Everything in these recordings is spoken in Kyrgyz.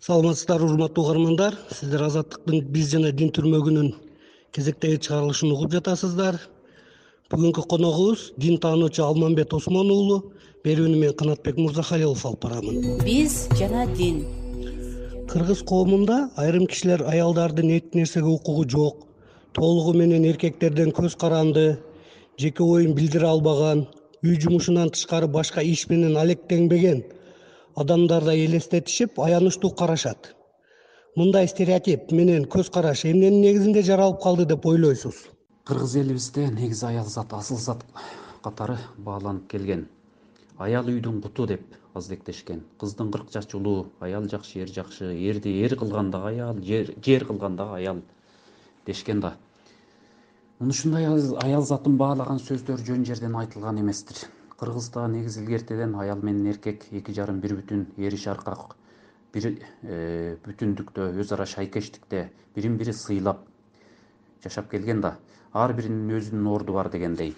саламатсыздарбы урматтуу угармандар. Сиздер азаттыктын биз жана дин түрмөгүнүн кезектеги чыгарылышын угуп жатасыздар. Бүгүнкү коногубуз дин таануучу алмамбет осмон уулу берүүнү мен канатбек мырзахалилов алып барамын. Биз жана дин. Кыргыз коомунда айрым кишилер аялдардын эч нерсеге укугу жок толугу менен эркектерден көз каранды жеке оюн билдире албаган үй жумушунан тышкары башка иш менен алектенбеген адамдардай элестетишип аянычтуу карашат. Мындай стереотип менен көз караш эмненин негизинде жаралып калды деп ойлойсуз? Кыргыз элибизде негизи аял зат асыл зат катары бааланып келген. Аял үйдүн куту деп азырдектешкен кыздын кырк жаш улуу аял жакшы эр жакшы эрди эр кылган дагы аял жер кылган дагы аял дешкен да. Мына ушундай аял затын баалаган сөздөр жөн жерден айтылган эместир кыргызда негизи илгертеден аял менен эркек эки жарым бир бүтүн ээриш аркак бир э, бүтүндүктө өз ара шайкештикте бирин бири сыйлап жашап келген да ар биринин өзүнүн орду бар дегендей.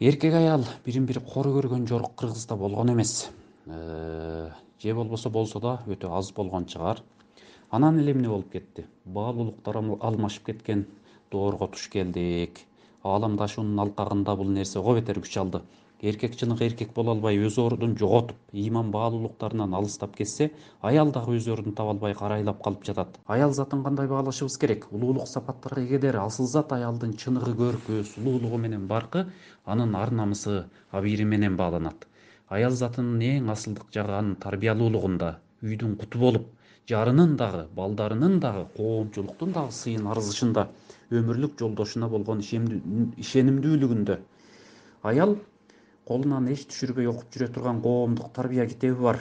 Эркек аял бирин бири кор көргөн жорук кыргызда болгон эмес. Э, же болбосо болсо да өтө аз болгон чыгар. Анан эле эмне болуп кетти? Баалуулуктар алмашып кеткен доорго туш келдик. Ааламдашуунун алкагында бул нерсе го бетер күч алды эркек чыныгы эркек боло албай өз ордун жоготуп ыйман баалуулуктарынан алыстап кетсе аял дагы өз ордун таба албай карайлап калып жатат. Аял затын кандай баалашыбыз керек? Улуулук сапаттарга эгедер асыл зат аялдын чыныгы көркү сулуулугу менен баркы анын ар намысы абийири менен бааланат. Аял затынын эң асылдык жагы анын тарбиялуулугунда үйдүн куту болуп жарынын дагы балдарынын дагы коомчулуктун дагы сыйын арзышында өмүрлүк жолдошуна болгон ишенимдүүлүгүндө. Аял колунан эч түшүрбөй окуп жүрө турган коомдук тарбия китеби бар.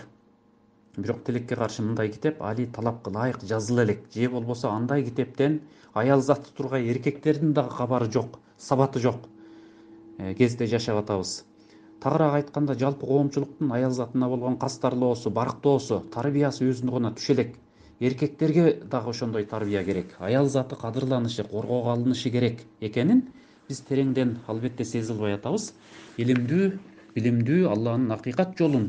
Бирок тилекке каршы мындай китеп али талапка ылайык жазыла элек. Же болбосо андай китептен аял заты тургай эркектердин дагы кабары жок сабаты жок э, кезде жашап атабыз. Тагыраак айтканда жалпы коомчулуктун аял затына болгон кастарлоосу барктоосу тарбиясы өзүнө гана түшө элек. Эркектерге дагы ошондой тарбия керек. Аял заты кадырланышы коргоого алынышы керек экенин биз тереңден албетте сезип албай атабыз. Илимдүү билимдүү алланын акыйкат жолун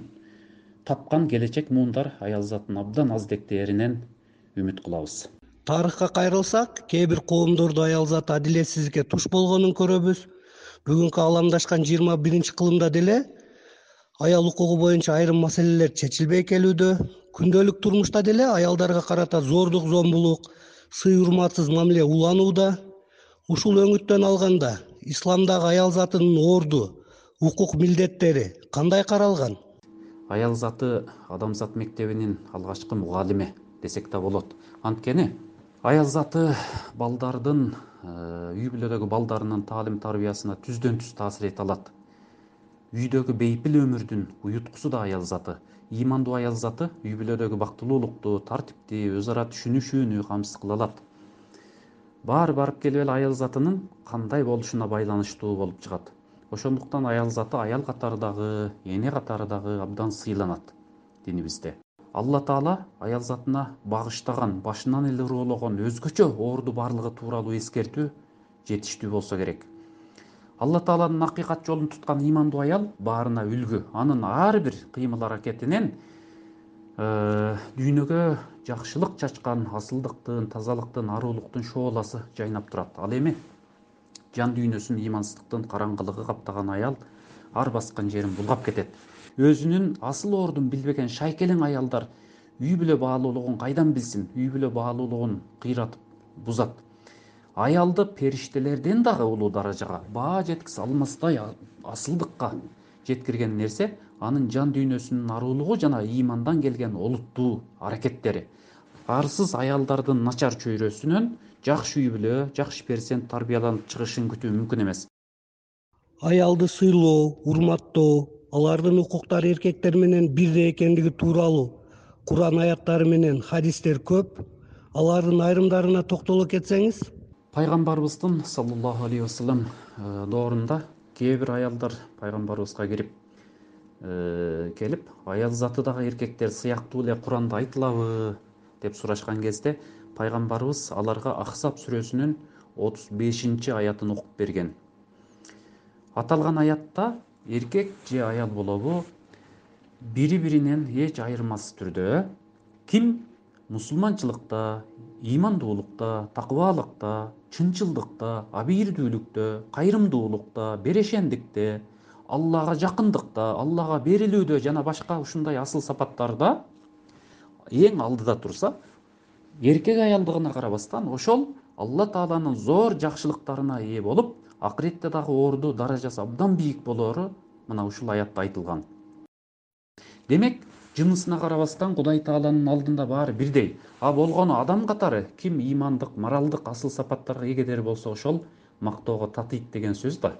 тапкан келечек муундар аял затын абдан аздектеринен үмүт кылабыз. Тарыхка кайрылсак кээ бир коомдордо аял заты адилетсиздикке туш болгонун көрөбүз. Бүгүнкү ааламдашкан жыйырма биринчи кылымда деле аял укугу боюнча айрым маселелер чечилбей келүүдө. Күндөлүк турмушта деле аялдарга карата зордук зомбулук сый урматсыз мамиле уланууда ушул өңүттөн алганда исламдагы аял затынын орду укук милдеттери кандай каралган? Аял заты адамзат мектебинин алгачкы мугалими десек да болот. Анткени аял заты балдардын э, үй бүлөдөгү балдарынын таалим тарбиясына түздөн түз таасир эте алат. Үйдөгү бейпил өмүрдүн уюткусу да аял заты. Ыймандуу аял заты үй бүлөдөгү бактылуулукту тартипти өз ара түшүнүшүүнү камсыз кыла алат баары барып келип эле аял затынын кандай болушуна байланыштуу болуп чыгат. Ошондуктан аял заты аял катары дагы эне катары дагы абдан сыйланат динибизде алла таала аял затына багыштаган башынан эле уруулогон өзгөчө орду барлыгы тууралуу эскертүү жетиштүү болсо керек. Алла тааланын акыйкат жолун туткан ыймандуу аял баарына үлгү анын ар бир кыймыл аракетинен дүйнөгө жакшылык чачкан асылдыктын тазалыктын арулуктун шооласы жайнап турат. Ал эми жан дүйнөсүн ыймансыздыктын караңгылыгы каптаган аял ар баскан жерин булгап кетет. Өзүнүн асыл ордун билбеген шайкелең аялдар үй бүлө баалуулугун кайдан билсин? Үй бүлө баалуулугун кыйратып бузат. Аялды периштелерден дагы улуу даражага баа жеткизе алмастай асылдыкка жеткирген нерсе анын жан дүйнөсүнүн арулугу жана ыймандан келген олуттуу аракеттери. Арсыз аялдардын начар чөйрөсүнөн жакшы үй бүлө жакшы перзент тарбияланып чыгышын күтүү мүмкүн эмес. Аялды сыйлоо урматтоо алардын укуктары эркектер менен бирдей экендиги тууралуу куран аяттары менен хадистер көп алардын айрымдарына токтоло кетсеңиз. Пайгамбарыбыздын саллаллаху алейхи вассалам э, доорунда кээ бир аялдар пайгамбарыбызга кирип келип аял заты дагы эркектер сыяктуу эле куранда айтылабы деп сурашкан кезде пайгамбарыбыз аларга аксап сүрөсүнүн отуз бешинчи аятын окуп берген. Аталган аятта эркек же аял болобу бири биринен эч айырмасыз түрдө ким мусулманчылыкта ыймандуулукта такыбалыкта чынчылдыкта абийирдүүлүктө кайрымдуулукта берешендикте аллага жакындыкта аллага берилүүдө жана башка ушундай асыл сапаттарда эң алдыда турса эркек аялдыгына карабастан ошол алла тааланын зор жакшылыктарына ээ болуп акыретте дагы орду даражасы абдан бийик болоору мына ушул аятта айтылган. Демек жынысына карабастан кудай тааланын алдында баары бирдей. А болгону адам катары ким ыймандык моралдык асыл сапаттарга эгедер болсо ошол мактоого татыйт деген сөз да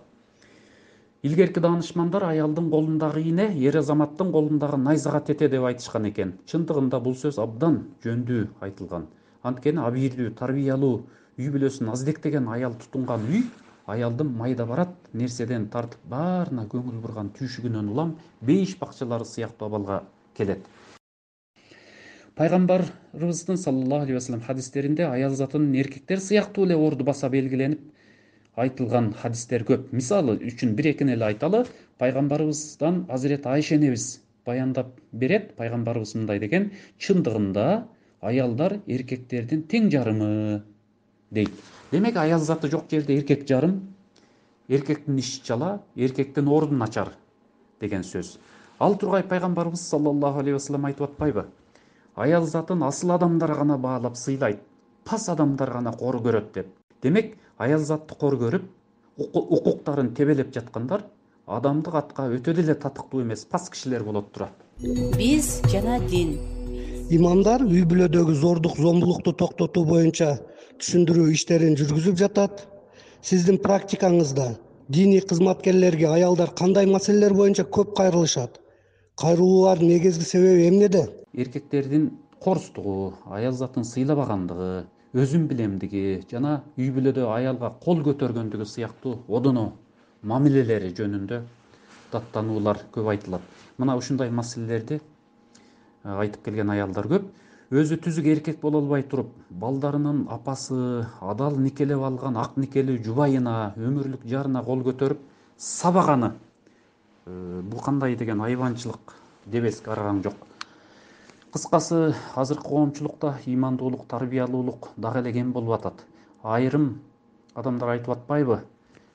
илгерки даанышмандар аялдын колундагы ийне эр азаматтын колундагы найзага тете деп айтышкан экен. Чындыгында бул сөз абдан жөндүү айтылган. Анткени абийирдүү тарбиялуу үй бүлөсүн аздектеген аял тутунган үй аялдын майда барат нерседен тартып баарына көңүл бурган түйшүгүнөн улам бейиш бакчалары сыяктуу абалга келет. Пайгамбарыбыздын саллаллаху алейхи вассалам хадистеринде аял затынын эркектер сыяктуу эле орду баса белгиленип айтылган хадистер көп. Мисалы үчүн бир экини эле айталы пайгамбарыбыздан азырет айша энебиз баяндап берет пайгамбарыбыз мындай деген чындыгында аялдар эркектердин тең жарымы дейт демек аял заты жок жерде эркек жарым эркектин иш чала эркектин орду начар деген сөз. Ал тургай пайгамбарыбыз саллаллаху алейхи вассалам айтып атпайбы аял затын асыл адамдар гана баалап сыйлайт пас адамдар гана кор көрөт деп демек аял затты кор көрүп укуктарын тебелеп жаткандар адамдык атка өтө деле татыктуу эмес пас кишилер болот тура биз жана дин. Имамдар үй бүлөдөгү зордук зомбулукту токтотуу боюнча түшүндүрүү иштерин жүргүзүп жатат. Сиздин практикаңызда диний кызматкерлерге аялдар кандай маселелер боюнча көп кайрылышат? Кайрылуулардын негизги себеби эмнеде? Эркектердин корустугу аял затын сыйлабагандыгы өзүн билемдиги жана үй бүлөдө аялга кол көтөргөндүгү сыяктуу одоно мамилелери жөнүндө даттануулар көп айтылат. Мына ушундай маселелерди айтып келген аялдар көп. Өзү түзүк эркек боло албай туруп балдарынын апасы адал никелеп алган ак никелүү жубайына өмүрлүк жарына кол көтөрүп сабаганы Э, бул кандай деген айбанчылык дебеске аргаң жок кыскасы азыркы коомчулукта ыймандуулук тарбиялуулук дагы эле кем болуп атат? Айрым адамдар айтып атпайбы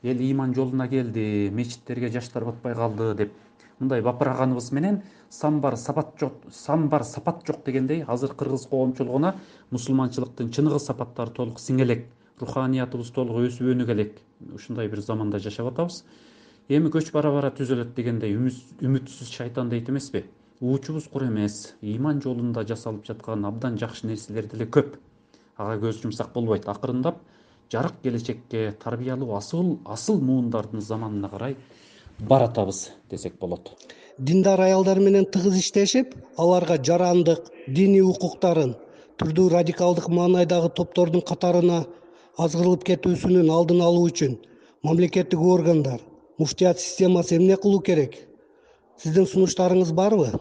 эл ыйман жолуна келди мечиттерге жаштар батпай калды деп. Мындай бапыраганыбыз менен сан бар сапат жок сан бар сапат жок дегендей азыр кыргыз коомчулугуна мусулманчылыктын чыныгы сапаттары толук сиңе элек руханиятыбыз толук өсүп өнүгө элек ушундай бир заманда жашап атабыз. Эми көч бара бара түзөлөт дегендей үмүтсүз шайтан дейт эмеспи уучубуз кур эмес ыйман жолунда жасалып жаткан абдан жакшы нерселер деле көп. Ага көз жумсак болбойт. Акырындап жарык келечекке тарбиялуу асыл асыл муундардын заманына карай баратабыз десек болот. Диндар аялдар менен тыгыз иштешип аларга жарандык диний укуктарын түрдүү радикалдык маанайдагы топтордун катарына азгырылып кетүүсүнүн алдын алуу үчүн мамлекеттик органдар муфтият системасы эмне кылуу керек? Сиздин сунуштарыңыз барбы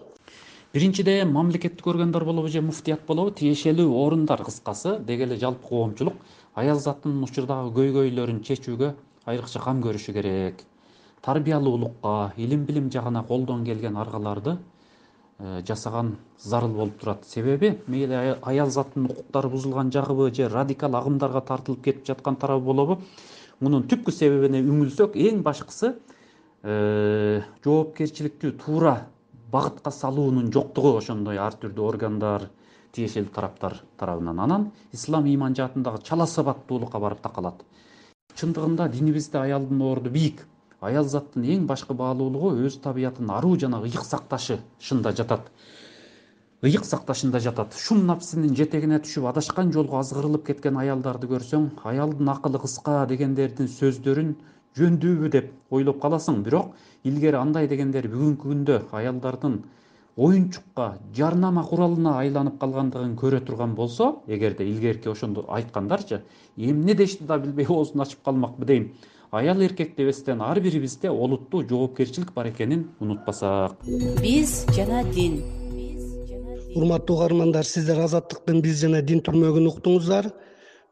биринчиден мамлекеттик органдар болобу же муфтият болобу тиешелүү орундар кыскасы деги эле жалпы коомчулук аял затынын учурдагы көйгөйлөрүн чечүүгө айрыкча кам көрүшү керек. Тарбиялуулукка илим билим жагына колдон келген аргаларды э, жасаган зарыл болуп турат. Себеби мейли аял затынын укуктары бузулган жагыбы же радикал агымдарга тартылып кетип жаткан тарабы болобу мунун түпкү себебине үңүлсөк эң башкысы э, жоопкерчиликти туура багытка салуунун жоктугу ошондой ар түрдүү органдар тиешелүү тараптар тарабынан. Анан ислам ыйман жаатындагы чала сабаттуулукка барып такалат. Чындыгында динибизде аялдын орду бийик. Аял заттын эң башкы баалуулугу өз табиятын аруу жана ыйык сакташышында жатат. ыйык сакташында жатат. Шум напсинин жетегине түшүп адашкан жолго азгырылып кеткен аялдарды көрсөң аялдын акылы кыска дегендердин сөздөрүн жөндүүбү деп ойлоп каласың. Бирок илгери андай дегендер бүгүнкү күндө аялдардын оюнчукка жарнама куралына айланып калгандыгын көрө турган болсо эгерде илгерки ошондо айткандарчы эмне дешти да билбей оозун ачып калмакпы дейм. Аял эркек дебестен ар бирибизде олуттуу жоопкерчилик бар экенин унутпасак. Биз жана дин. Урматтуу угармандар сиздер азаттыктын биз жана дин түрмөгүн уктуңуздар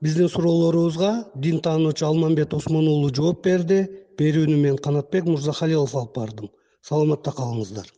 биздин суроолорубузга дин таануучу алмамбет осмон уулу жооп берди. Берүүнү мен канатбек мырзахалилов алып бардым. Саламатта калыңыздар